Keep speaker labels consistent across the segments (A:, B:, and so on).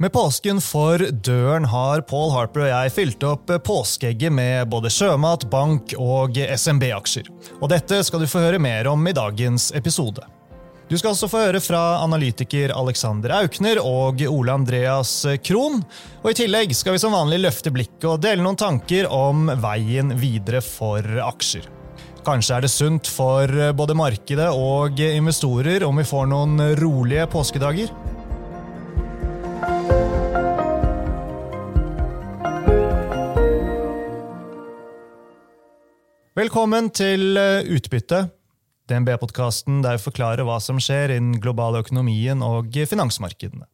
A: Med påsken for døren har Paul Harper og jeg fylt opp påskeegget med både sjømat, bank og SMB-aksjer. Og dette skal du få høre mer om i dagens episode. Du skal også få høre fra analytiker Alexander Aukner og Ole Andreas Krohn. Og I tillegg skal vi som vanlig løfte blikket og dele noen tanker om veien videre for aksjer. Kanskje er det sunt for både markedet og investorer om vi får noen rolige påskedager? Velkommen til eh, Utbytte, DNB-podkasten der vi forklarer hva som skjer innen globale økonomien og finansmarkedene.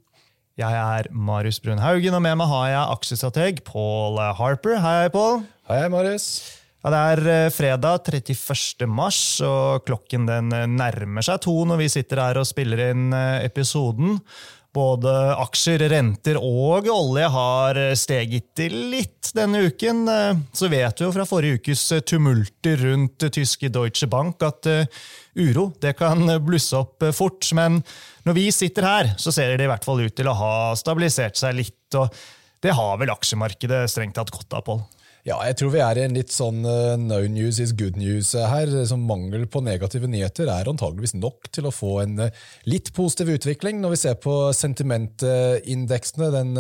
A: Jeg er Marius Brun Haugen, og med meg har jeg aksjestrateg Paul Harper. Hei, Paul.
B: Hei, Marius.
A: Ja, det er eh, fredag 31. mars, og klokken den eh, nærmer seg to når vi sitter her og spiller inn episoden. Både aksjer, renter og olje har steget litt denne uken. Så vet vi jo fra forrige ukes tumulter rundt tyske Deutsche Bank at eh, uro det kan blusse opp fort. Men når vi sitter her, så ser det i hvert fall ut til å ha stabilisert seg litt. og Det har vel aksjemarkedet strengt tatt godt av, Pål?
B: Ja, jeg tror vi er i en litt sånn uh, no news is good news her. Som mangel på negative nyheter er antageligvis nok til å få en litt positiv utvikling. Når vi ser på sentimentindeksene, den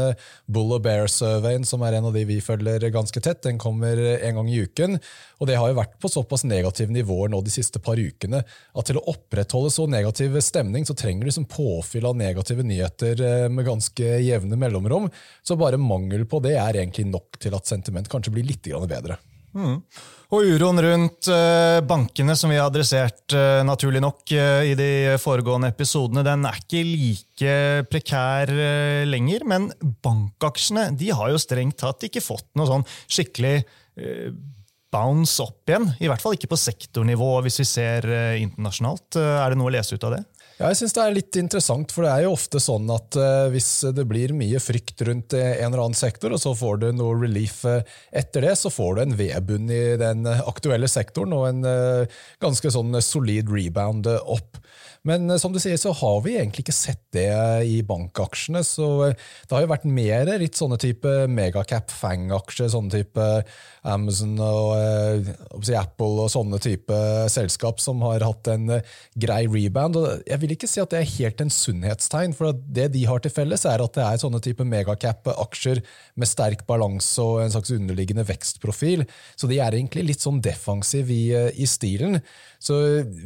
B: Bull og Bear-surveyen som er en av de vi følger ganske tett, den kommer en gang i uken. Og det har jo vært på såpass negative nivåer nå de siste par ukene at til å opprettholde så negativ stemning, så trenger du liksom påfyll av negative nyheter med ganske jevne mellomrom. Så bare mangel på det er egentlig nok til at sentiment kanskje blir litt litt bedre.
A: Mm. Og uroen rundt uh, bankene, som vi har adressert uh, naturlig nok uh, i de foregående episodene, den er ikke like prekær lenger. Men bankaksjene de har jo strengt tatt ikke fått noe sånn skikkelig bounce opp igjen. I hvert fall ikke på sektornivå, hvis vi ser internasjonalt. Er det noe å lese ut av det?
B: Ja, jeg synes Det er litt interessant, for det er jo ofte sånn at uh, hvis det blir mye frykt rundt en eller annen sektor, og så får du noe relief uh, etter det, så får du en vedbunn i den aktuelle sektoren og en uh, ganske sånn solid rebound opp. Men som du sier, så har vi egentlig ikke sett det i bankaksjene. så Det har jo vært mer litt sånne type megacap fang-aksjer, sånne type Amazon og Apple og sånne type selskap som har hatt en grei rebound. og Jeg vil ikke si at det er helt en sunnhetstegn, for det de har til felles, er at det er sånne type megacap-aksjer med sterk balanse og en slags underliggende vekstprofil. Så de er egentlig litt sånn defensive i, i stilen. Så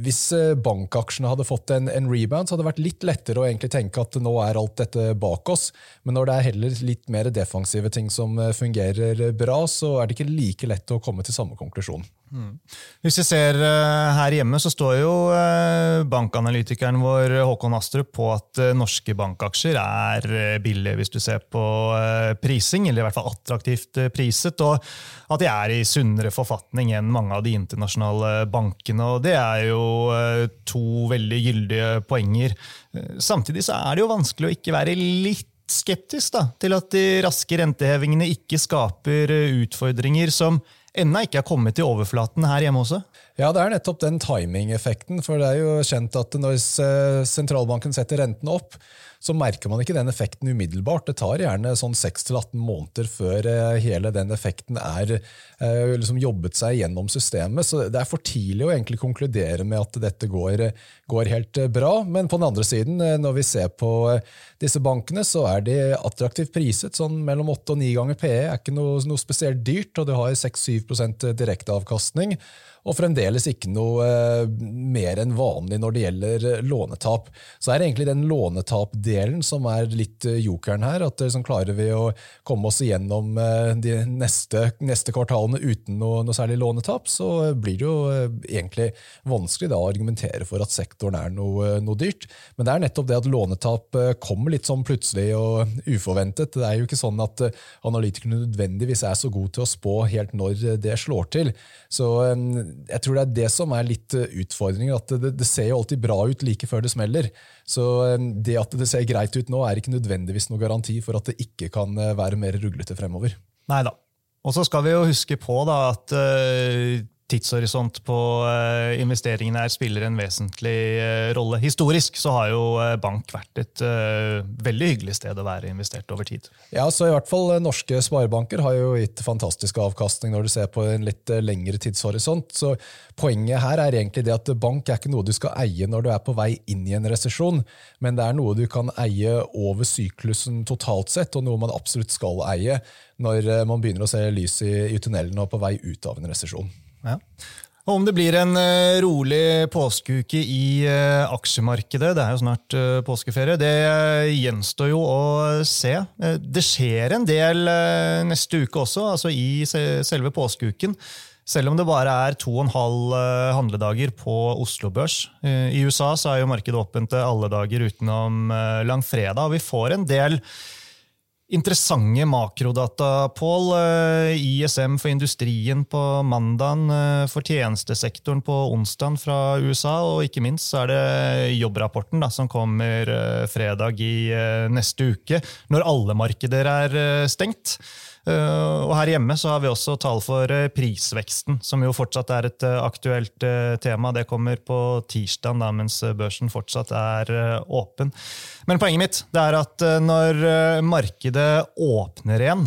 B: hvis eh, bankaksjene hadde fått en, en, rebound, så hadde det vært litt lettere å egentlig tenke at nå er alt dette bak oss. Men når det er heller litt mer defensive ting som eh, fungerer bra, så er det ikke like lett å komme til samme konklusjon. Mm.
A: Hvis vi ser uh, her hjemme, så står jo uh, bankanalytikeren vår Håkon Astrup på at norske bankaksjer er billige hvis du ser på prising, eller i hvert fall attraktivt priset, og at de er i sunnere forfatning enn mange av de internasjonale bankene. og Det er jo to veldig gyldige poenger. Samtidig så er det jo vanskelig å ikke være litt skeptisk da, til at de raske rentehevingene ikke skaper utfordringer som ennå ikke er kommet til overflaten her hjemme også?
B: Ja, det er nettopp den timing-effekten. For det er jo kjent at når sentralbanken setter rentene opp, så merker man ikke den effekten umiddelbart. Det tar gjerne sånn 6-18 måneder før eh, hele den effekten er eh, liksom jobbet seg gjennom systemet. Så det er for tidlig å egentlig konkludere med at dette går, går helt eh, bra. Men på den andre siden, når vi ser på disse bankene, så er de attraktivt priset. sånn Mellom 8 og 9 ganger PE er ikke noe, noe spesielt dyrt, og du har 6-7% direkteavkastning og fremdeles ikke noe eh, mer enn vanlig når det gjelder eh, lånetap. Så er det egentlig den lånetapdelen som er litt eh, jokeren her. at liksom Klarer vi å komme oss igjennom de neste, neste kvartalene uten noe, noe, særlig lånetap, så blir det jo egentlig vanskelig da å argumentere for at sektoren er noe, noe dyrt. Men det er nettopp det at lånetap kommer litt sånn plutselig og uforventet. Det er jo ikke sånn at analytikerne nødvendigvis er så gode til å spå helt når det slår til. Så jeg tror det er det som er litt eh, utfordringen. at det, det, ser jo alltid bra ut like før det smeller. Så eh, det at det ser greit ut nå, er ikke nødvendigvis noe garanti for at det ikke kan eh, være mer ruglete fremover.
A: Nei da. Og så skal vi jo huske på da, at tidshorisont på investeringene her spiller en vesentlig rolle. Historisk så har jo bank vært et veldig hyggelig sted å være investert over tid.
B: Ja, så i hvert fall Norske sparebanker har jo gitt fantastisk avkastning når du ser på en litt lengre tidshorisont. Så Poenget her er egentlig det at bank er ikke noe du skal eie når du er på vei inn i en resesjon, men det er noe du kan eie over syklusen totalt sett, og noe man absolutt skal eie når eh, man begynner å se lys i, i tunnelen og på vei ut av en resesjon. Ja.
A: Og om det blir en uh, rolig påskeuke i uh, aksjemarkedet, det er jo snart uh, påskeferie, det gjenstår jo å se. det skjer en del neste uke også, altså i selve påskeuken. Selv om det bare er to og en halv eh, handledager på Oslo Børs. Eh, I USA så er jo markedet åpent alle dager utenom eh, langfredag. og Vi får en del interessante makrodata, Pål. ISM for industrien på mandagen, for tjenestesektoren på onsdagen fra USA, og ikke minst så er det jobbrapporten da, som kommer fredag i neste uke, når alle markeder er stengt. Eh, og her hjemme så har vi også tall for eh, prisveksten, som jo fortsatt er et eh, aktuelt tema. Det kommer på tirsdag, mens børsen fortsatt er åpen. Men poenget mitt er at når markedet åpner igjen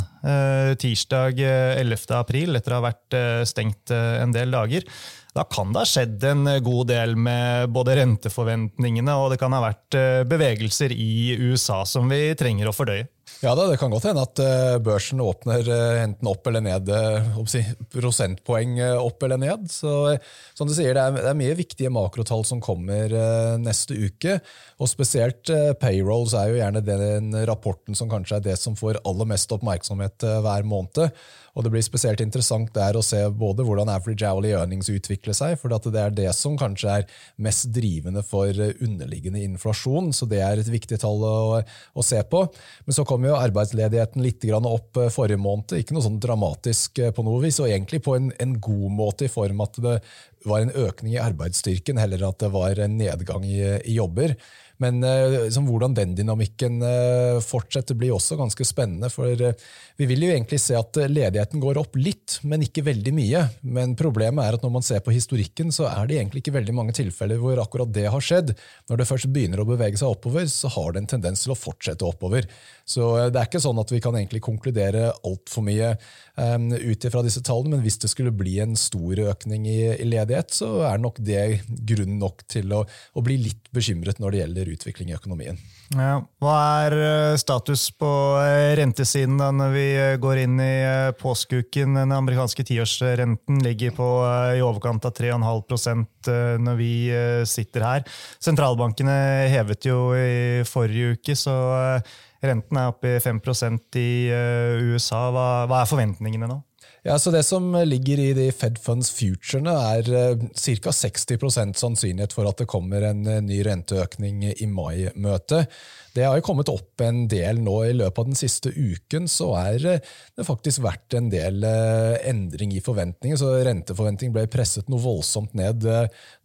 A: tirsdag 11. april, etter å ha vært stengt en del dager, da kan det ha skjedd en god del med både renteforventningene og det kan ha vært bevegelser i USA som vi trenger å fordøye.
B: Ja, da, Det kan godt hende at uh, børsen åpner uh, enten opp eller ned, uh, prosentpoeng opp eller ned. Så, som du sier, det er, det er mye viktige makrotall som kommer neste uke. Og spesielt payrolls er jo gjerne den rapporten som kanskje er det som får aller mest oppmerksomhet hver måned. Og Det blir spesielt interessant der å se både hvordan average hourly earnings utvikler seg, for det er det som kanskje er mest drivende for underliggende inflasjon. så Det er et viktig tall å, å se på. Men så kom jo arbeidsledigheten litt opp eh, forrige måned. Ikke noe sånn dramatisk eh, på noe vis, og egentlig på en, en god måte i form at det var en økning i arbeidsstyrken, heller at det var en nedgang i, i jobber. Men liksom, hvordan den dynamikken eh, fortsetter, blir også ganske spennende. For eh, vi vil jo egentlig se at ledigheten går opp litt, men ikke veldig mye. Men problemet er at når man ser på historikken, så er det egentlig ikke veldig mange tilfeller hvor akkurat det har skjedd. Når det først begynner å bevege seg oppover, så har det en tendens til å fortsette oppover. Så det er ikke sånn at vi kan egentlig konkludere altfor mye um, ut ifra disse tallene, men hvis det skulle bli en stor økning i, i ledighet, så er nok det grunn nok til å, å bli litt bekymret når det gjelder utvikling i økonomien.
A: Ja. Hva er eh, status på eh, rentesiden da når vi eh, går inn i påskeuken? Den amerikanske tiårsrenten ligger på i overkant av 3,5% når vi sitter her. Sentralbankene hevet jo i forrige uke, så renten er oppe i 5% i USA. Hva, hva er forventningene nå?
B: Ja, så Det som ligger i de Fed Funds futurene, er uh, ca. 60% sannsynlighet for at det kommer en uh, ny renteøkning i mai-møtet. Det har jo kommet opp en del nå i løpet av den siste uken. Så er uh, det faktisk vært en del endring i forventninger. så Renteforventning ble presset noe voldsomt ned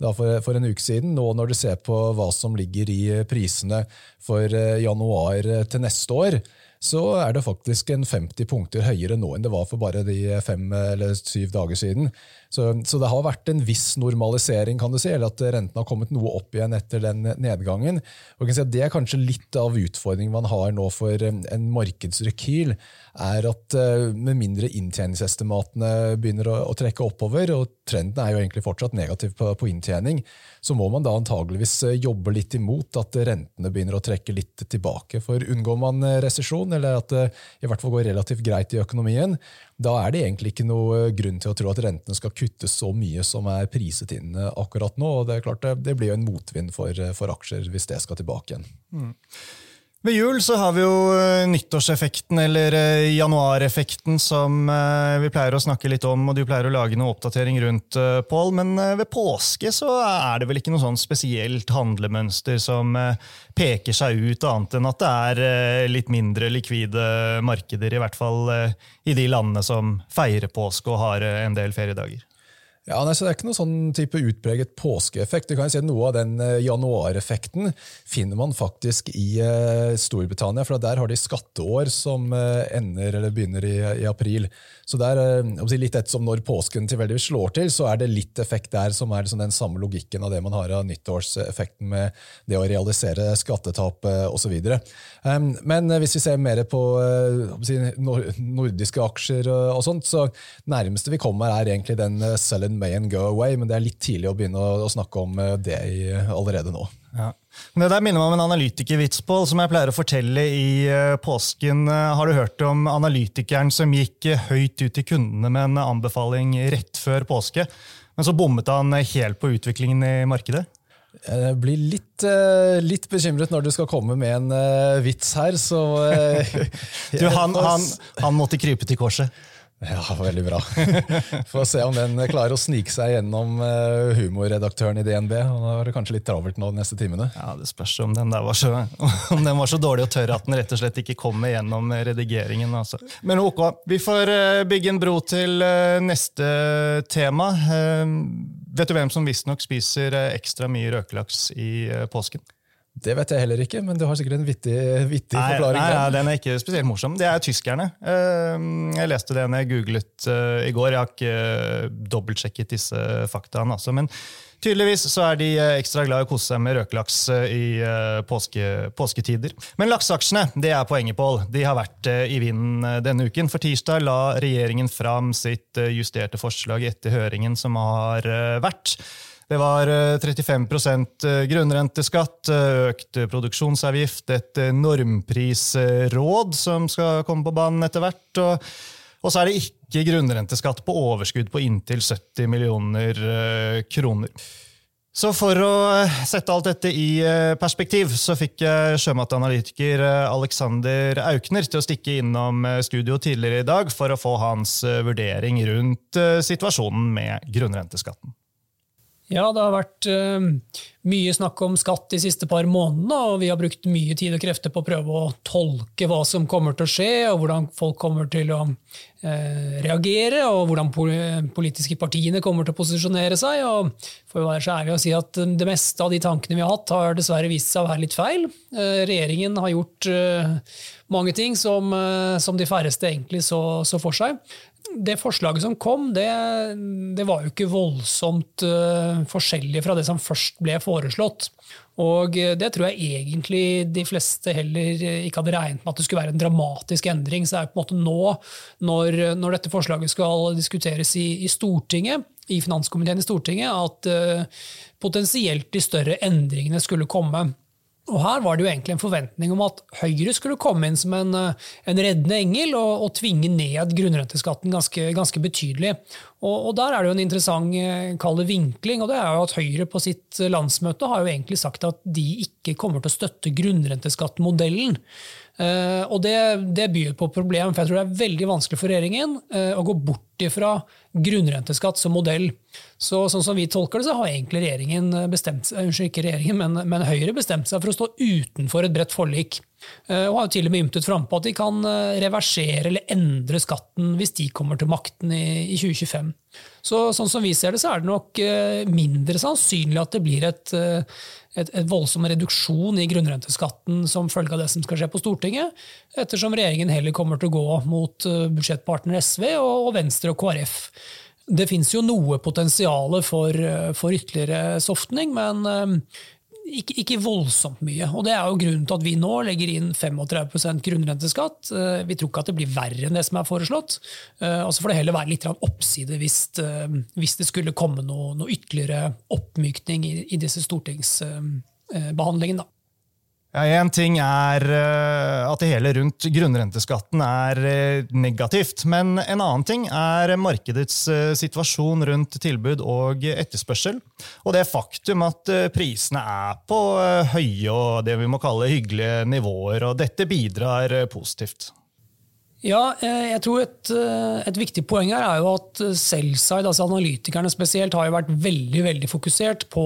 B: for, en uke siden. Nå når du ser på hva som ligger i prisene for januar til neste år, så er det faktisk en 50 punkter høyere nå enn det var for bare de fem eller syv dager siden. Så, så, det har vært en viss normalisering, kan du si, eller at renten har kommet noe opp igjen etter den nedgangen. Si det er kanskje litt av utfordringen man har nå for en markedsrekyl, er at eh, med mindre inntjeningsestimatene begynner å, å, trekke oppover, og trenden er jo egentlig fortsatt negativ på, på, inntjening, så må man da antageligvis eh, jobbe litt imot at rentene begynner å trekke litt tilbake. For unngår man eh, resesjon, eller at det i hvert fall går relativt greit i økonomien, da er det egentlig ikke noe grunn til å tro at rentene skal kuttes så mye som er priset inn eh, akkurat nå. og Det er klart det, det blir jo en motvind for, eh, for, aksjer hvis det skal tilbake igjen. Mm.
A: Ved jul så har vi jo eh, nyttårseffekten, eller januareffekten, som vi pleier å snakke litt om, og du pleier å lage noe oppdatering rundt, Pål. Men ved påske så er det vel ikke noe sånn spesielt handlemønster som peker seg ut, annet enn at det er litt mindre likvide markeder, i hvert fall i de landene som feirer påske og har en del feriedager?
B: Ja, nei, så Det er ikke noe sånn type utpreget påskeeffekt. Du kan jo si Noe av den eh, januareffekten finner man faktisk i eh, Storbritannia. for Der har de skatteår som eh, ender eller begynner i, i april. Så der, eh, Litt ettersom når påsken tilfeldigvis slår til, så er det litt effekt der som er liksom den samme logikken av det man har av nyttårseffekten med det å realisere skattetap osv. Um, men hvis vi ser mer på si, nordiske aksjer og sånt, så nærmeste vi kommer er egentlig den sell and may and go away, men det er litt tidlig å begynne å, å snakke om uh, det i, allerede nå.
A: Ja. Det der minner meg om en analytikervits, Paul, som jeg pleier å fortelle i påsken. Har du hørt om analytikeren som gikk høyt ut til kundene med en anbefaling rett før påske, men så bommet han helt på utviklingen i markedet?
B: Jeg blir litt, litt, bekymret når du skal komme med en vits her, så
A: du, han, han, han, måtte krype til korset?
B: Ja, veldig bra. Får se om den klarer å snike seg gjennom humorredaktøren i DNB. Han har kanskje litt travelt nå de neste timene.
A: Ja, Det spørs om den, var så, om den var så dårlig og tørr at den rett og slett ikke kommer gjennom redigeringen. Altså. Men ok, vi får bygge en bro til neste tema. Vet du hvem som visstnok spiser eh, ekstra mye røkelaks i eh, påsken?
B: Det vet jeg heller ikke, men du har sikkert en vittig, vittig
A: nei,
B: forklaring.
A: Nei, nei, den er ikke spesielt morsom. Det er tyskerne. Eh, jeg leste det når jeg googlet i går. Jeg har ikke dobbeltsjekket disse faktaene. Altså. Men Tydeligvis så er de eh, ekstra glad i å kose seg med røkelaks eh, i eh, påske, påsketider. Men lakseaksjene det er poenget, Pål. De har vært i vinden denne uken. For tirsdag la regjeringen fram sitt justerte forslag etter høringen som har vært. Det var 35 grunnrenteskatt, økt produksjonsavgift, et normprisråd som skal komme på banen etter hvert. og og så er det ikke grunnrenteskatt på overskudd på inntil 70 millioner eh, kroner. Så for å eh, sette alt dette i eh, perspektiv, så fikk sjømatanalytiker Alexander Aukner til å stikke innom studio tidligere i dag for å få hans vurdering rundt situasjonen med grunnrenteskatten.
C: Ja, det har vært uh, mye snakk om skatt de siste par månedene, og vi har brukt mye tid og krefter på å prøve å tolke hva som kommer til å skje, og hvordan folk kommer til å eh, reagere, og hvordan politiske partiene kommer til å posisjonere seg. og For å være så ærlig å si at det meste av de tankene vi har hatt, har dessverre vist seg å være litt feil. Eh, regjeringen har gjort mange ting som, som, de færreste egentlig så, så for seg det forslaget som kom, det, det var jo ikke voldsomt uh, forskjellig fra det som først ble foreslått. Og det tror jeg egentlig de fleste heller ikke hadde regnet med at det skulle være en dramatisk endring. Så det er på en måte nå, når, når dette forslaget skal diskuteres i, i, Stortinget, i finanskomiteen i Stortinget, at uh, potensielt de større endringene skulle komme. Og Her var det jo egentlig en forventning om at Høyre skulle komme inn som en, eh, en reddende engel og, og, tvinge ned grunnrenteskatten ganske, ganske betydelig. Og, og, Der er det jo en interessant eh, vinkling. og det er jo at Høyre på sitt landsmøte har jo egentlig sagt at de ikke kommer til å støtte grunnrenteskattmodellen. Uh, og det, det, byr på problem, for jeg tror det er veldig vanskelig for regjeringen uh, å gå bort ifra grunnrenteskatt som modell. Så sånn som vi tolker det, så har egentlig regjeringen bestemt seg, unnskyld, ikke regjeringen, men, men Høyre bestemt seg for å stå utenfor et bredt forlik. Og har jo til og med ymtet frampå at de kan reversere eller endre skatten hvis de kommer til makten i, i 2025. Så sånn som vi ser det, så er det nok mindre sannsynlig at det blir et et, et voldsom reduksjon i grunnrenteskatten som følge av det som skal skje på Stortinget, ettersom regjeringen heller kommer til å gå mot eh, budsjettpartner SV og, og Venstre og KrF. Det fins jo noe potensial for, eh, for, ytterligere softning, men eh, ikke, ikke, voldsomt mye. Og Det er jo grunnen til at vi nå legger inn 35% grunnrenteskatt. Vi tror ikke at det blir verre enn det som er foreslått. Og så får det heller være litt oppside hvis, hvis det skulle komme noe, noe ytterligere oppmykning i, i disse stortingsbehandlingene.
A: Ja, Én ting er eh, at det hele rundt grunnrenteskatten er eh, negativt. Men en annen ting er markedets eh, situasjon rundt tilbud og etterspørsel. Og det faktum at prisene er på høye og det vi må kalle hyggelige nivåer. Og dette bidrar positivt.
C: Ja, eh, jeg tror et, eh, et, viktig poeng her er jo at Selside, altså analytikerne spesielt, har jo vært veldig veldig fokusert på,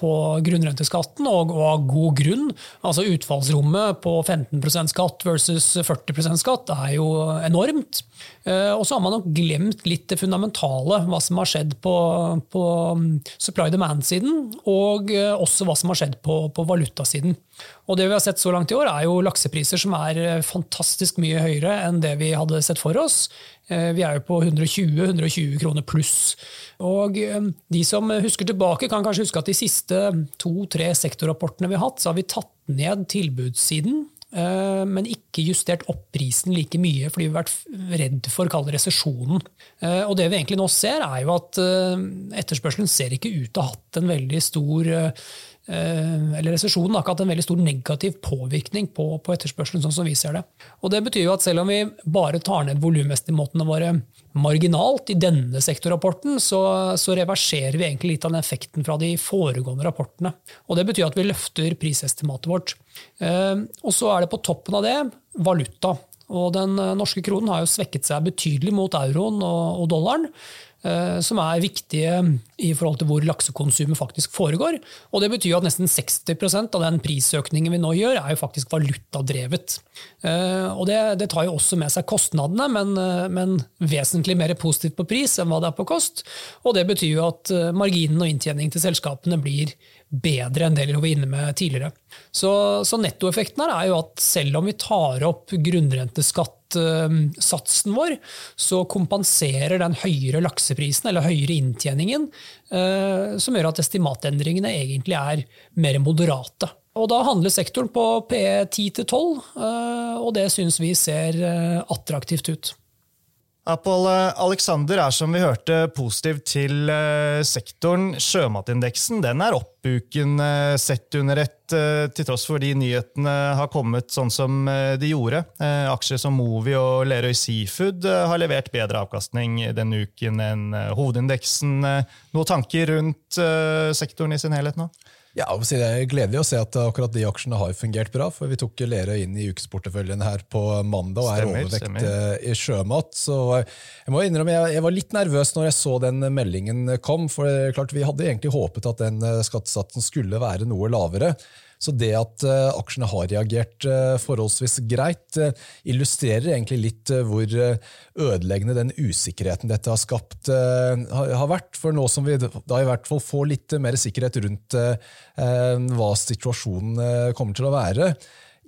C: på grunnrenteskatten, og, og, av god grunn. Altså Utfallsrommet på 15% skatt versus 40% skatt er jo enormt. Eh, og så har man nok glemt litt det fundamentale, hva som har skjedd på, på mm, supply demand-siden, og også hva som har skjedd på, på valutasiden. Og det vi har sett så langt i år, er jo laksepriser som er eh, fantastisk mye høyere enn det vi hadde sett for oss. Eh, vi er jo på 120-120 kroner pluss. Og eh, de som husker tilbake, kan kanskje huske at de siste to-tre sektorrapportene vi har hatt, så har vi tatt ned tilbudssiden. Men ikke justert opp prisen like mye, fordi vi har vært redd for det resesjonen. Og det vi egentlig nå ser, er jo at etterspørselen ser ikke ut til å ha hatt en veldig stor Eh, eller resesjonen har ikke hatt en veldig stor negativ påvirkning på, på, etterspørselen. sånn som vi ser det. Og Det betyr jo at selv om vi bare tar ned volumestimatene våre marginalt i denne sektorrapporten, så, så, reverserer vi egentlig litt av den effekten fra de foregående rapportene. Og Det betyr at vi løfter prisestimatet vårt. Eh, og så er det på toppen av det valuta. Og Den norske kronen har jo svekket seg betydelig mot euroen og, og dollaren. Eh, som er viktige i forhold til hvor laksekonsumet faktisk foregår. Og Det betyr at nesten 60% av den prisøkningen vi nå gjør, er jo faktisk valutadrevet. Eh, og det, det tar jo også med seg kostnadene, men, eh, men, vesentlig mer positivt på pris enn hva det er på kost. Og det betyr jo at marginen og inntjening til selskapene blir bedre enn det vi var inne med tidligere. Så, så nettoeffekten her er jo at selv om vi tar opp grunnrenteskattsatsen vår, så kompenserer den høyere lakseprisen, eller høyere inntjeningen, eh, som gjør at estimatendringene egentlig er mer moderate. Og Da handler sektoren på PE 10-12, eh, og det syns vi ser eh, attraktivt ut.
A: Apol Alexander er som vi hørte positiv til eh, sektoren. Sjømatindeksen den er oppbuken eh, sett under ett, eh, til tross for de nyhetene har kommet sånn som de gjorde. Aksjer som Movi og Lerøy Seafood har levert bedre avkastning denne uken enn hovedindeksen. Noen tanker rundt sektoren i sin helhet nå?
B: Ja, Det er gledelig å se at akkurat de aksjene har fungert bra. for Vi tok Lerøy inn i ukesporteføljen her på mandag og er stemmer, overvekt stemmer. Eh, i sjømat. Så jeg må innrømme, jeg var litt nervøs når jeg så den meldingen kom. for klart Vi hadde egentlig håpet at den eh, skattesatsen skulle være noe lavere. Så det at uh, aksjene har reagert uh, forholdsvis greit, uh, illustrerer egentlig litt hvor ødeleggende den usikkerheten dette har skapt, har, vært. For nå som vi da i hvert fall får litt mer sikkerhet rundt hva situasjonen kommer til å være,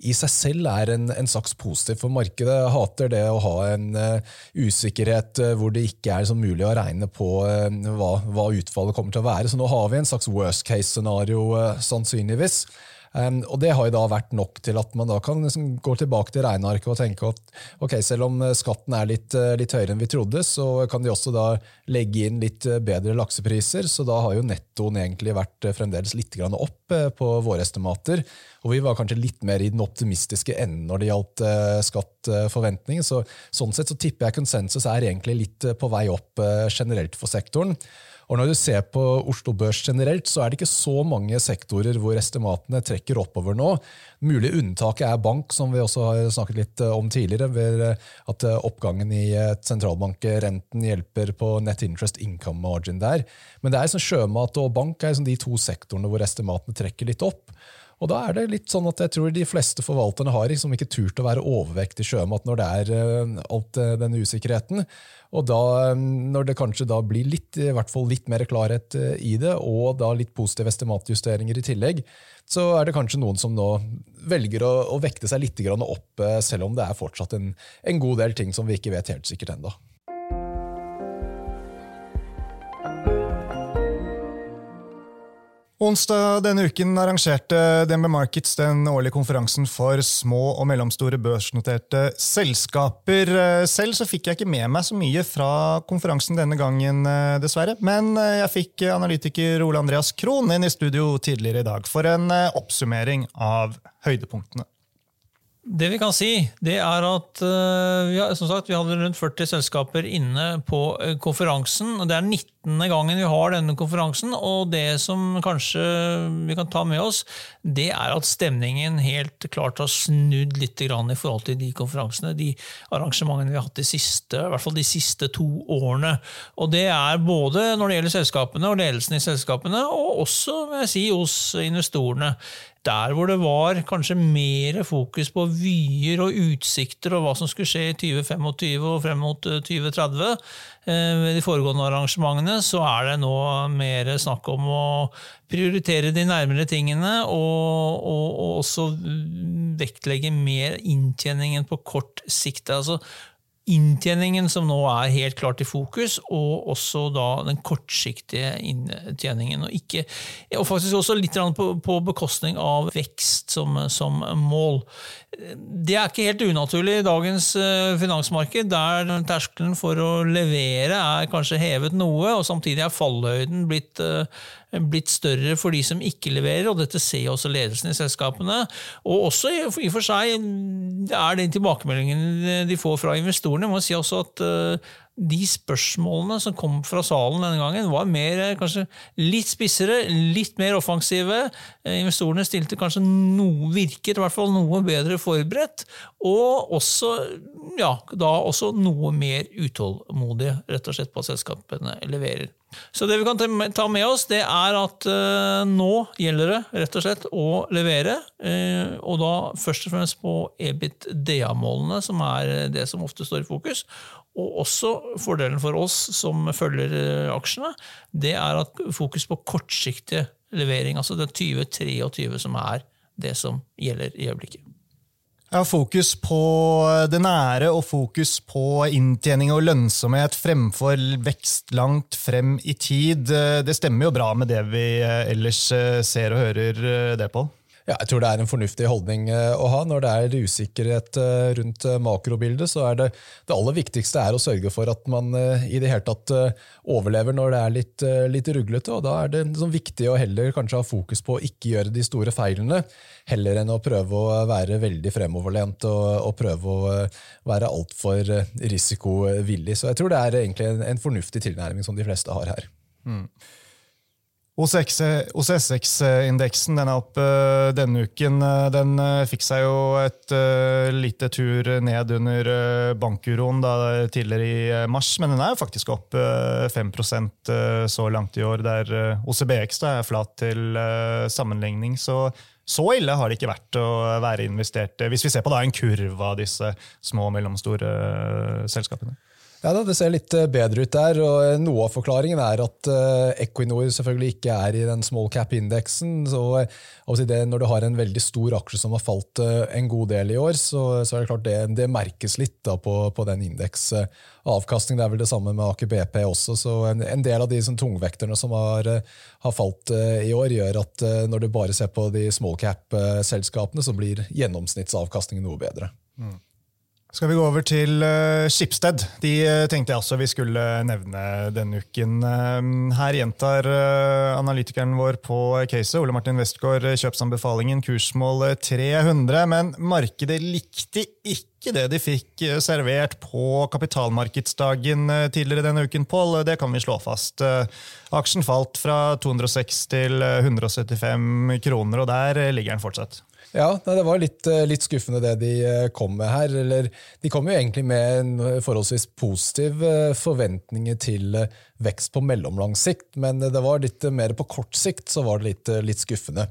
B: i seg selv er en, en slags positiv for markedet. Jeg hater det å ha en uh, usikkerhet uh, hvor det ikke er så mulig å regne på uh, hva, hva, utfallet kommer til å være. Så nå har vi en slags worst case-scenario, sannsynligvis. Um, og Det har jo da vært nok til at man da kan liksom gå tilbake til regnearket og tenke at ok, selv om skatten er litt, eh, litt, høyere enn vi trodde, så kan de også da legge inn litt eh, bedre laksepriser. Så da har jo nettoen egentlig vært eh, fremdeles litt opp på våre estimater. Og vi var kanskje litt mer i den optimistiske enden når det gjaldt skattforventninger. Så, sånn sett så tipper jeg konsensus er egentlig litt på vei opp generelt for sektoren. Og Når du ser på Oslo Børs generelt, så er det ikke så mange sektorer hvor estimatene trekker oppover nå. Mulig unntaket er bank, som vi også har snakket litt eh, om tidligere. ved eh, At eh, oppgangen i sentralbankrenten hjelper på net interest income margin der. Men det er sånn sjømat og bank er de to sektorene hvor estimatene trekker litt opp. Og da er det litt sånn at jeg tror de fleste forvalterne har liksom ikke turt å være overvekt i sjømat når det er uh, alt uh, denne usikkerheten. Og da, um, når det kanskje da blir litt, i hvert fall litt mer klarhet i det, og da litt positive estimatjusteringer i tillegg, så er det kanskje noen som nå velger å, å vekte seg litt opp, selv om det er fortsatt en, en god del ting som vi ikke vet helt sikkert ennå.
A: Onsdag denne uken arrangerte DNB Markets den årlige konferansen for små og mellomstore børsnoterte selskaper. Selv så fikk jeg ikke med meg så mye fra konferansen denne gangen, dessverre. Men jeg fikk analytiker Ole Andreas Krohn inn i studio tidligere i dag for en oppsummering av høydepunktene.
D: Det vi kan si, det er at uh, vi, som sagt, vi hadde rundt 40 selskaper inne på uh, konferansen. og Det er 19. gangen vi har denne konferansen. og Det som kanskje vi kan ta med oss, det er at stemningen helt klart har snudd litt i forhold til de konferansene, de arrangementene vi har hatt de siste, i hvert fall de siste to årene. Og Det er både når det gjelder selskapene og ledelsen i selskapene, og også jeg si, hos investorene der hvor det var kanskje mer fokus på vyer og utsikter og hva som skulle skje i 2025 og frem mot 2030, eh, eh, ved de foregående arrangementene, så er det nå mer snakk om å prioritere de nærmere tingene og, og, og også vektlegge mer inntjeningen på kort sikt. Altså inntjeningen som nå er helt klart i fokus, og også da den kortsiktige inntjeningen. Og, ikke, og faktisk også litt på, på bekostning av vekst som, som, mål. Det er ikke helt unaturlig i dagens eh, finansmarked, der terskelen for å levere er kanskje hevet noe, og samtidig er fallhøyden blitt uh, blitt større for de som ikke leverer, og dette ser også ledelsen i selskapene. Og også i og for seg er det tilbakemeldingen de får fra investorene. Man må si også at eh, de spørsmålene som kom fra salen denne gangen, var mer, eh, kanskje litt spissere, litt mer offensive. Eh, investorene stilte kanskje noe, virket i hvert fall noe bedre forberedt, og også, ja, da også noe mer utålmodige, rett og slett på at selskapene leverer. Så det vi kan ta med oss, det er at uh, nå gjelder det rett og slett å levere. Og da først og fremst på EBIT-DA-målene, som er det som ofte står i fokus. Og også fordelen for oss som følger uh, aksjene, det er at fokus på kortsiktig levering. Altså det 2023 som er det som gjelder i øyeblikket.
A: Ja, Fokus på det nære og fokus på inntjening og lønnsomhet fremfor vekst langt frem i tid. Det stemmer jo bra med det vi ellers ser og hører det på.
B: Ja, jeg tror det er en fornuftig holdning eh, å ha. Når det er usikkerhet eh, rundt eh, makrobildet, så er det det aller viktigste er å sørge for at man i det hele tatt overlever når det er litt, litt ruglete. og Da er det sånn viktig å heller kanskje ha fokus på å ikke gjøre de store feilene, heller enn å prøve å være veldig fremoverlent og, og prøve å være altfor risikovillig. Så jeg tror det er egentlig en, en fornuftig tilnærming som de fleste har her. Mm.
A: OSSX-indeksen den er opp uh, denne uken. Uh, den uh, fikk seg jo et lite tur ned under bankuroen tidligere i mars, men den er jo faktisk opp 5 så langt i år, der OCBX da, er flat til sammenligning. Så, så ille har det ikke vært å være investert, hvis vi ser på da, en kurv av disse små og mellomstore selskapene.
B: Ja, Det ser litt eh, bedre ut der. og eh, Noe av forklaringen er at uh, Equinor selvfølgelig ikke er i den small cap-indeksen. så Når du har en veldig stor aksje som har falt en god del i år, så, er det klart det, det merkes litt da, på, på, den indeksavkastningen. Det er vel det samme med Aker BP også. så En, en del av de som tungvekterne som har, har falt i år, gjør at når du bare ser på de small cap-selskapene, så blir gjennomsnittsavkastningen noe bedre. Mm.
A: Skal vi gå over til uh, Schibsted? De uh, tenkte jeg også vi skulle nevne denne uken. Uh, her gjentar analytikeren vår på caset, Ole Martin Westgård, kjøpsanbefalingen kursmål 300, men markedet likte ikke det de fikk servert på kapitalmarkedsdagen tidligere denne uken, Pål. Det kan vi slå fast. Aksjen falt fra 206 til 175 kroner, og der ligger den fortsatt.
B: Ja, det var litt, eh, litt, skuffende det de eh, kom med her. Eller, de kom jo egentlig med en forholdsvis positiv forventning til vekst på mellomlang sikt, men det var litt mer på kort sikt så var det litt, litt skuffende.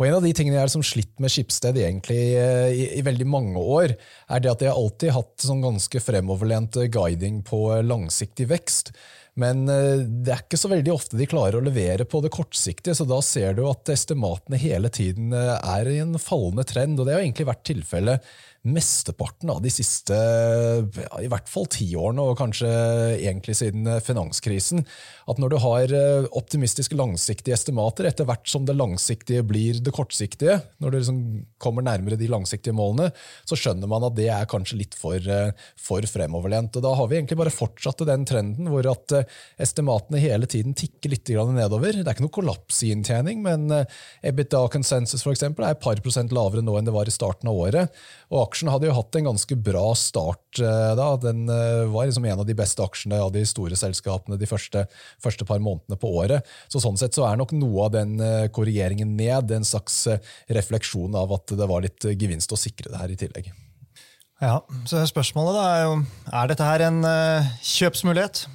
B: Og En av de tingene jeg har slitt med Skipsted egentlig i, i, veldig mange år, er det at jeg alltid hatt sånn ganske fremoverlent guiding på langsiktig vekst. Men eh, det er ikke så veldig ofte de klarer å levere på det kortsiktige, så da ser du at estimatene hele tiden eh, er i en fallende trend. og Det har egentlig vært tilfellet mesteparten av de siste ja, i hvert fall ti årene, og kanskje egentlig siden finanskrisen, at når du har eh, optimistiske langsiktige estimater, etter hvert som det langsiktige blir det kortsiktige, når du liksom kommer nærmere de langsiktige målene, så skjønner man at det er kanskje litt for, eh, for fremoverlent. Og Da har vi egentlig bare fortsatt den trenden hvor at estimatene hele tiden tikker litt nedover. Det er ikke noe kollaps i inntjening, men EBITDA Consensus for eksempel, er et par prosent lavere nå enn det var i starten av året. Og aksjen hadde jo hatt en ganske bra start da. Den var liksom en av de beste aksjene av de store selskapene de første, første par månedene på året. Så sånn sett så er nok noe av den korrigeringen ned en slags refleksjon av at det var litt gevinst å sikre det her i tillegg.
A: Ja, så Spørsmålet da er jo er dette her en kjøpsmulighet.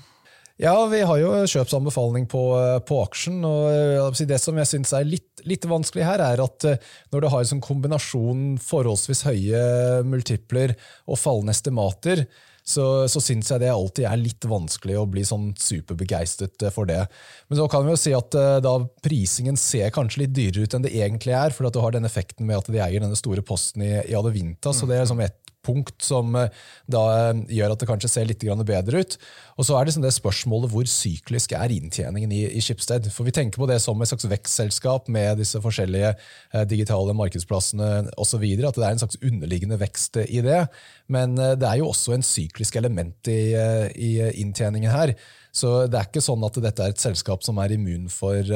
B: Ja, vi har jo kjøpsanbefaling på, eh, på aksjen. og eh, Det som jeg synes er litt, litt, vanskelig her, er at når du har en sånn kombinasjon forholdsvis høye multipler og fallende estimater, så, så syns jeg det alltid er litt vanskelig å bli sånn superbegeistret for det. Men så kan vi jo si at da prisingen ser kanskje litt dyrere ut enn det egentlig er, for at du har den effekten med at de eier denne store posten i, i Adevinta, så det er liksom et punkt som eh, da eh, gjør at det kanskje ser litt bedre ut. Og så er det, liksom det spørsmålet hvor syklisk er inntjeningen i, i Schibsted. For vi tenker på det som et slags vekstselskap med disse forskjellige eh, digitale markedsplassene osv. At det er en slags underliggende vekst i det. Men det er jo også en syklisk element i, i inntjeningen her. Så det er ikke sånn at dette er et selskap som er immun for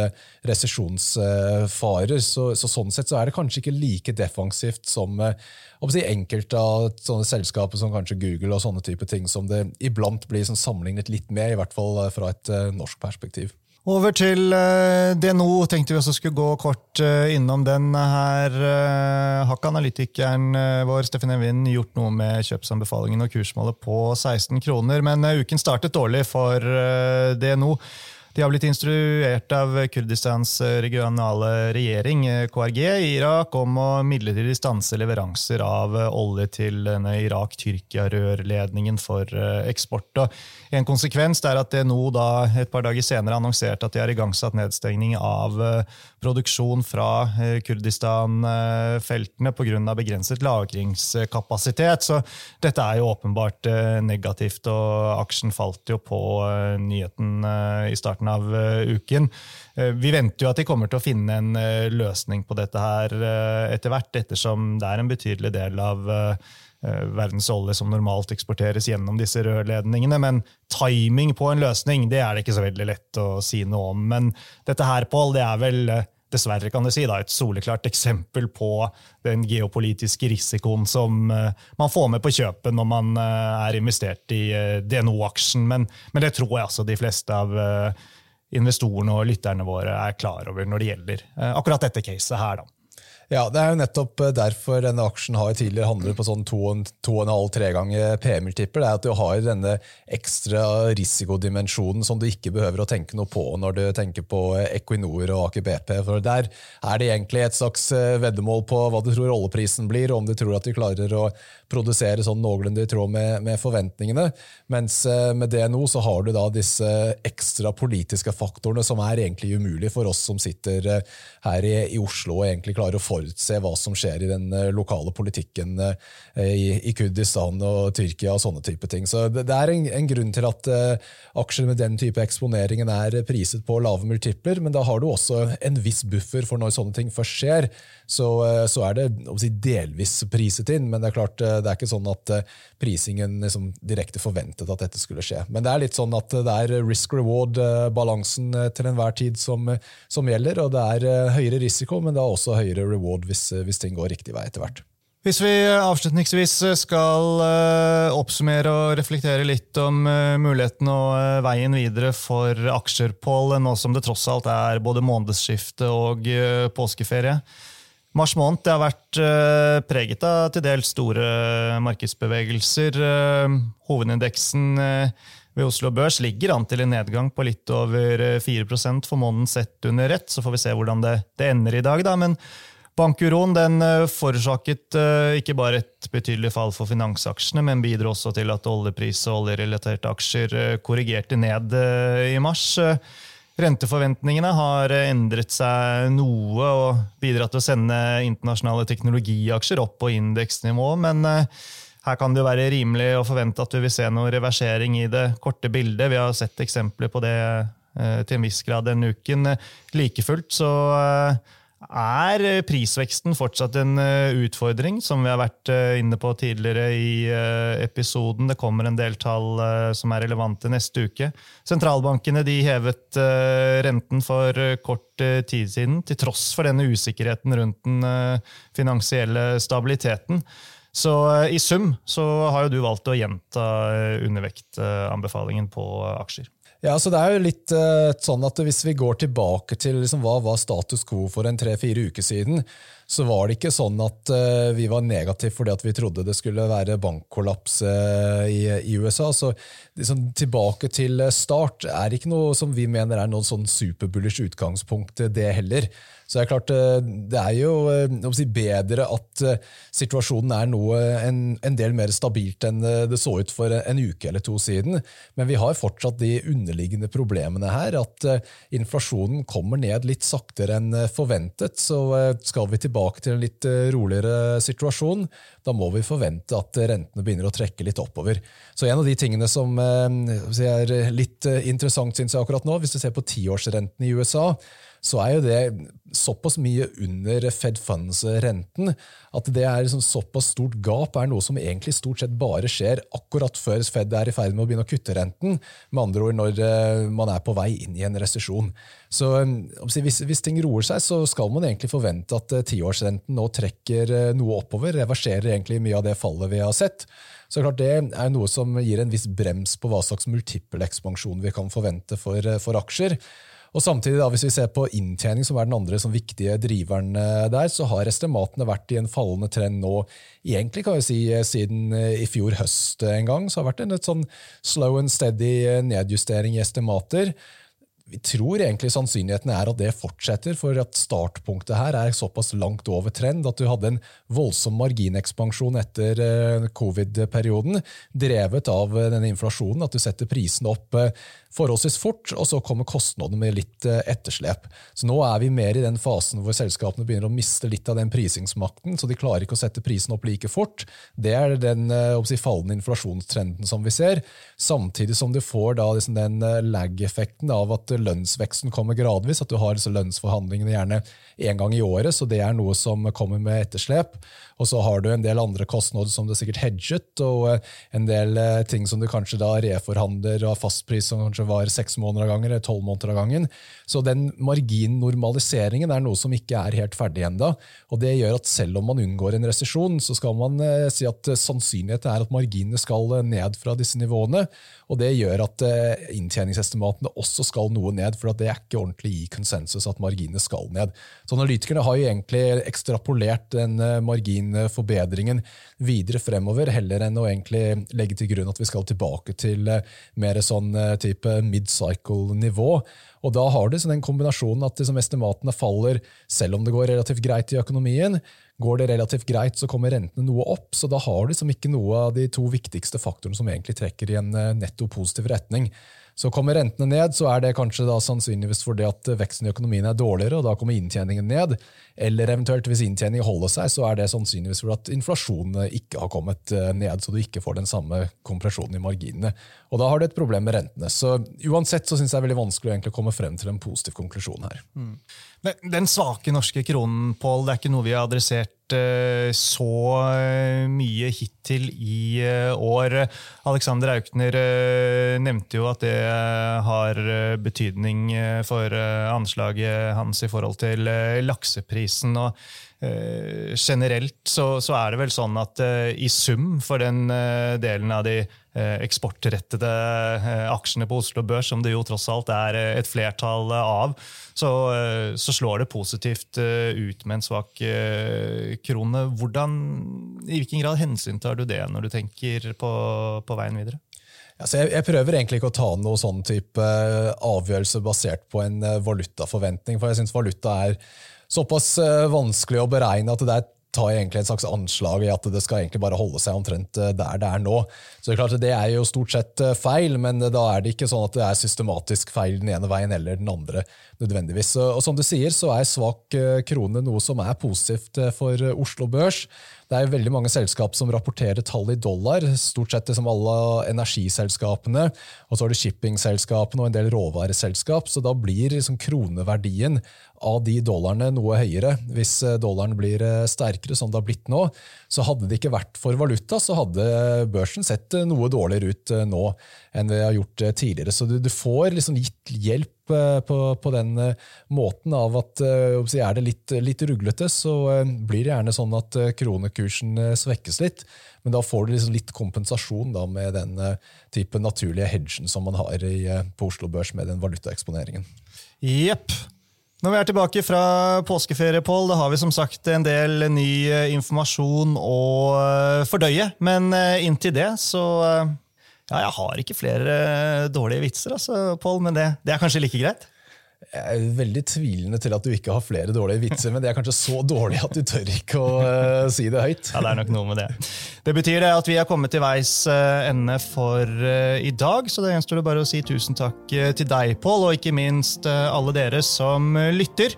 B: resesjonsfarer. Så, så, sånn sett så er det kanskje ikke like defensivt som si, enkelte av sånne selskaper som kanskje Google og sånne type ting, som det iblant blir sånn sammenlignet litt med, i hvert fall eh, fra et norsk perspektiv.
A: Over til uh, DNO. Tenkte vi også skulle gå kort uh, innom den her. Uh, har ikke analytikeren vår Steffen Evin gjort noe med kjøpsanbefalingen og kursmålet på 16 kroner, men uken startet dårlig for DNO. De har blitt instruert av Kurdistans regionale regjering, KRG, i Irak om å midlertidig stanse leveranser av olje til denne Irak-Tyrkia-rørledningen for eh, eksport. Og en konsekvens er at nå da et par dager senere annonserte at de har igangsatt nedstengning av eh, produksjon fra eh, Kurdistan-feltene pga. begrenset lagringskapasitet. Så dette er jo åpenbart negativt, og aksjen falt jo på nyheten i starten av eh, uken. Eh, vi venter jo at de kommer til å finne en eh, løsning på dette her etter hvert, ettersom det er en betydelig del av verdens olje som normalt eksporteres gjennom disse rørledningene. Men timing på en løsning det er det ikke så veldig lett å si noe om. Men dette her, Pål, det er vel dessverre kan jeg si, da, et soleklart eksempel på den geopolitiske risikoen som man får med på kjøpet når man er investert i DNO-aksjen. Men, men, det tror jeg altså de fleste av investorene og lytterne våre er klar over når det gjelder eh, akkurat dette caset her. da.
B: Ja, Det er jo nettopp eh, derfor denne aksjen har tidligere handlet på sånn 2,5-3 ganger PM-multipper. Det er at du har denne ekstra risikodimensjonen som du ikke behøver å tenke noe på når du tenker på Equinor og Aker BP. For Der er det egentlig et slags eh, veddemål på hva du tror oljeprisen blir, og om du tror at du klarer å produsere sånn noenlunde i tråd med, med, forventningene. Mens eh, med DNO så har du da disse ekstra politiske faktorene som er egentlig umulig for oss som sitter eh, her i, i Oslo og egentlig klarer å forutse hva som skjer i den eh, lokale politikken i, i Kurdistan og Tyrkia og sånne type ting. Så det, det er en, en, grunn til at aksjer med den type eksponeringen er priset på lave multipler, men da har du også en viss buffer for når sånne ting først skjer. Så, så er det si, delvis priset inn, men det er klart det er ikke sånn at eh, prisingen liksom direkte forventet at dette skulle skje. Men det er litt sånn at det er risk-reward-balansen eh, til enhver tid som, som, gjelder. Og det er eh, høyere risiko, men det er også høyere reward hvis, hvis ting går riktig vei etter hvert.
A: Hvis vi avslutningsvis skal oppsummere og reflektere litt om muligheten og veien videre for aksjer, Pål, nå som det tross alt er både månedsskifte og påskeferie. Mars måned har vært uh, preget av til dels store markedsbevegelser. Uh, hovedindeksen ved Oslo Børs ligger an til en nedgang på litt over 4 for måneden sett under ett. Så får vi se hvordan det, det ender i dag. Da. Men bankuroen den forårsaket ikke bare et betydelig fall for finansaksjene, men bidro også til at oljepris og oljerelaterte aksjer korrigerte ned i mars. Renteforventningene har endret seg noe og bidratt til å sende internasjonale teknologiaksjer opp på indeksnivå, men eh, her kan det jo være rimelig å forvente at vi vil se noe reversering i det korte bildet. Vi har sett eksempler på det eh, til en viss grad denne uken. Like fullt så eh, Er eh, prisveksten fortsatt en eh, utfordring, som vi har vært eh, inne på tidligere i episoden? Det kommer en del tall som er relevante neste uke. Sentralbankene hevet renten for kort tid siden, til tross for denne usikkerheten rundt den finansielle stabiliteten. Så i sum så har jo du valgt å gjenta undervektanbefalingen på aksjer.
B: Ja, så det er jo litt uh, sånn at Hvis vi går tilbake til liksom, hva var status quo for en tre-fire uker siden, så var det ikke sånn at uh, vi var negative fordi at vi trodde det skulle være bankkollaps uh, i, i, USA. Så liksom, tilbake til start er ikke noe som vi mener er noe sånn superbullish utgangspunkt, det heller. Så det er klart, eh, det er jo eh, si, bedre at eh, situasjonen er noe, en, en, del mer stabilt enn det så ut for en uke eller to siden. Men vi har fortsatt de underliggende problemene her. At inflasjonen kommer ned litt saktere enn forventet. Så skal vi tilbake til en litt roligere situasjon, da må vi forvente at rentene begynner å trekke litt oppover. Så en av de tingene som er litt interessant synes jeg akkurat nå, hvis du ser på tiårsrenten i USA, så er jo det såpass mye under Fed Funds-renten at det er liksom såpass stort gap er noe som egentlig stort sett bare skjer akkurat før Fed er i ferd med å begynne å kutte renten. Med andre ord når eh, man er på vei inn i en resesjon. Så eh, hvis, hvis, ting roer seg, så skal man egentlig forvente at eh, tiårsrenten nå trekker noe oppover. Reverserer egentlig mye av det fallet vi har sett. Så klart Det er noe som gir en viss brems på hva slags multiple ekspansjon vi kan forvente for, for aksjer. Og samtidig da, Hvis vi ser på inntjening, som er den andre som viktige driveren eh, der, så har estimatene vært i en fallende trend nå egentlig kan vi si eh, siden eh, i fjor høst en gang. Så har det vært en sånn slow and steady nedjustering i estimater vi tror egentlig sannsynligheten er at det fortsetter, for at startpunktet her er såpass langt over trend at du hadde en voldsom marginekspansjon etter eh, covid-perioden, drevet av eh, denne inflasjonen, at du setter prisene opp eh, forholdsvis fort, og så kommer kostnadene med litt etterslep. Så nå er vi mer i den fasen hvor selskapene begynner å miste litt av den prisingsmakten, så de klarer ikke å sette prisen opp like fort. Det er den si, fallende inflasjonstrenden som vi ser, samtidig som du får da, liksom, den lag-effekten av at lønnsveksten kommer gradvis, at du har lønnsforhandlingene gjerne én gang i året, så det er noe som kommer med etterslep. Og så har du en del andre kostnader som du sikkert hedget, og eh, en del eh, ting som du kanskje da reforhandler av fastpris som kanskje var seks måneder av gangen eller tolv måneder av gangen. Så den marginnormaliseringen er noe som ikke er helt ferdig ennå. Og det gjør at selv om man unngår en resesjon, så skal man eh, si at sannsynligheten er at marginene skal ned fra disse nivåene. Og det gjør at inntjeningsestimatene også skal noe ned, for det er ikke ordentlig i konsensus at marginene skal ned. Så analytikerne har jo egentlig ekstrapolert den margin forbedringen videre fremover, heller enn å egentlig legge til grunn at vi skal tilbake til eh, mer sånn eh, type mid-cycle-nivå. Og Da har du sånn den kombinasjonen at liksom estimatene faller selv om det går relativt greit i økonomien. Går det relativt greit, så kommer rentene noe opp. Så da har du liksom ikke noe av de to viktigste faktorene som egentlig trekker i en eh, netto positiv retning. Så kommer rentene ned, så er det kanskje da sannsynligvis fordi at veksten i økonomien er dårligere, og da kommer inntjeningen ned. Eller eventuelt hvis inntjeningen holder seg, så er det sannsynligvis fordi at inflasjonen ikke har kommet eh, ned, så du ikke får den samme kompresjonen i marginene. Og da har du et problem med rentene. Så uansett så syns jeg det er veldig vanskelig å komme frem til en positiv konklusjon her. Mm.
A: Den svake norske kronen, Pål, det er ikke noe vi har adressert så eh, mye hittil i eh, år. Alexander Aukner nevnte jo at det har betydning for anslaget hans i forhold til lakseprisen. og generelt så, så, er det vel sånn at i sum for den delen av de eksportrettede aksjene på Oslo Børs, som det jo tross alt er et flertall av, så, så, slår det positivt ut med en svak krone. Hvordan, I hvilken grad hensyn tar du det når du tenker på, på veien videre?
B: Jeg, prøver egentlig ikke å ta noe sånn type avgjørelse basert på en valutaforventning, for jeg syns valuta er såpass vanskelig å beregne at det er tar egentlig en slags anslag i at det skal egentlig bare holde seg omtrent eh, der det er nå. Så Det er klart det er jo stort sett eh, feil, men da er det ikke sånn at det er systematisk feil den ene veien eller den andre. Nødvendigvis. Og Som du sier, så er svak eh, krone noe som er positivt for Oslo Børs. Det er veldig mange selskap som rapporterer tall i dollar, stort sett som alle energiselskapene. Og så har du shippingselskapene og en del råvareselskap, så da blir liksom kroneverdien av de dollarene noe høyere. Hvis eh, dollaren blir eh, sterkere, som det har blitt nå, så hadde det ikke vært for valuta, så hadde børsen sett eh, noe dårligere ut nå enn det har gjort tidligere. Så du får liksom gitt hjelp på, på, den måten av at er det litt, litt ruglete, så blir det gjerne sånn at kronekursen svekkes litt. Men da får du liksom litt kompensasjon da med den type naturlige hedgen som man har i, på Oslo Børs med den valutaeksponeringen.
A: Jepp. Når vi er tilbake fra påskeferie, Pål, da har vi som sagt en del ny eh, informasjon å eh, fordøye. Men eh, inntil det så Ja, jeg har ikke flere dårlige vitser, altså, Pål, men det, det er kanskje like greit?
B: Jeg er veldig tvilende til at du ikke har flere dårlige vitser, men det er kanskje så dårlig at du tør ikke å uh, si det høyt.
A: Ja, Det er nok noe med det. Det betyr det at vi har kommet til veis ende for uh, i dag, så det gjenstår bare å si tusen takk til deg, Pål, og ikke minst alle dere som lytter.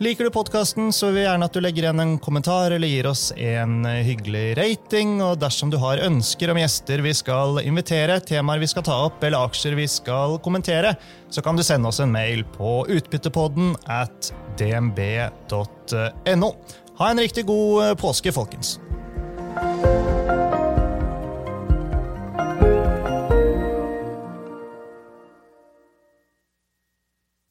A: Liker du podkasten, så vil vi gjerne at du legger igjen en kommentar eller gir oss en hyggelig rating. Og dersom du har ønsker om gjester vi skal invitere, temaer vi skal ta opp eller aksjer vi skal kommentere, så kan du sende oss en mail på utbyttepodden at dmb.no. Ha en riktig god påske, folkens.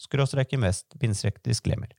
E: skråstrek invest, bindstrek disclaimer.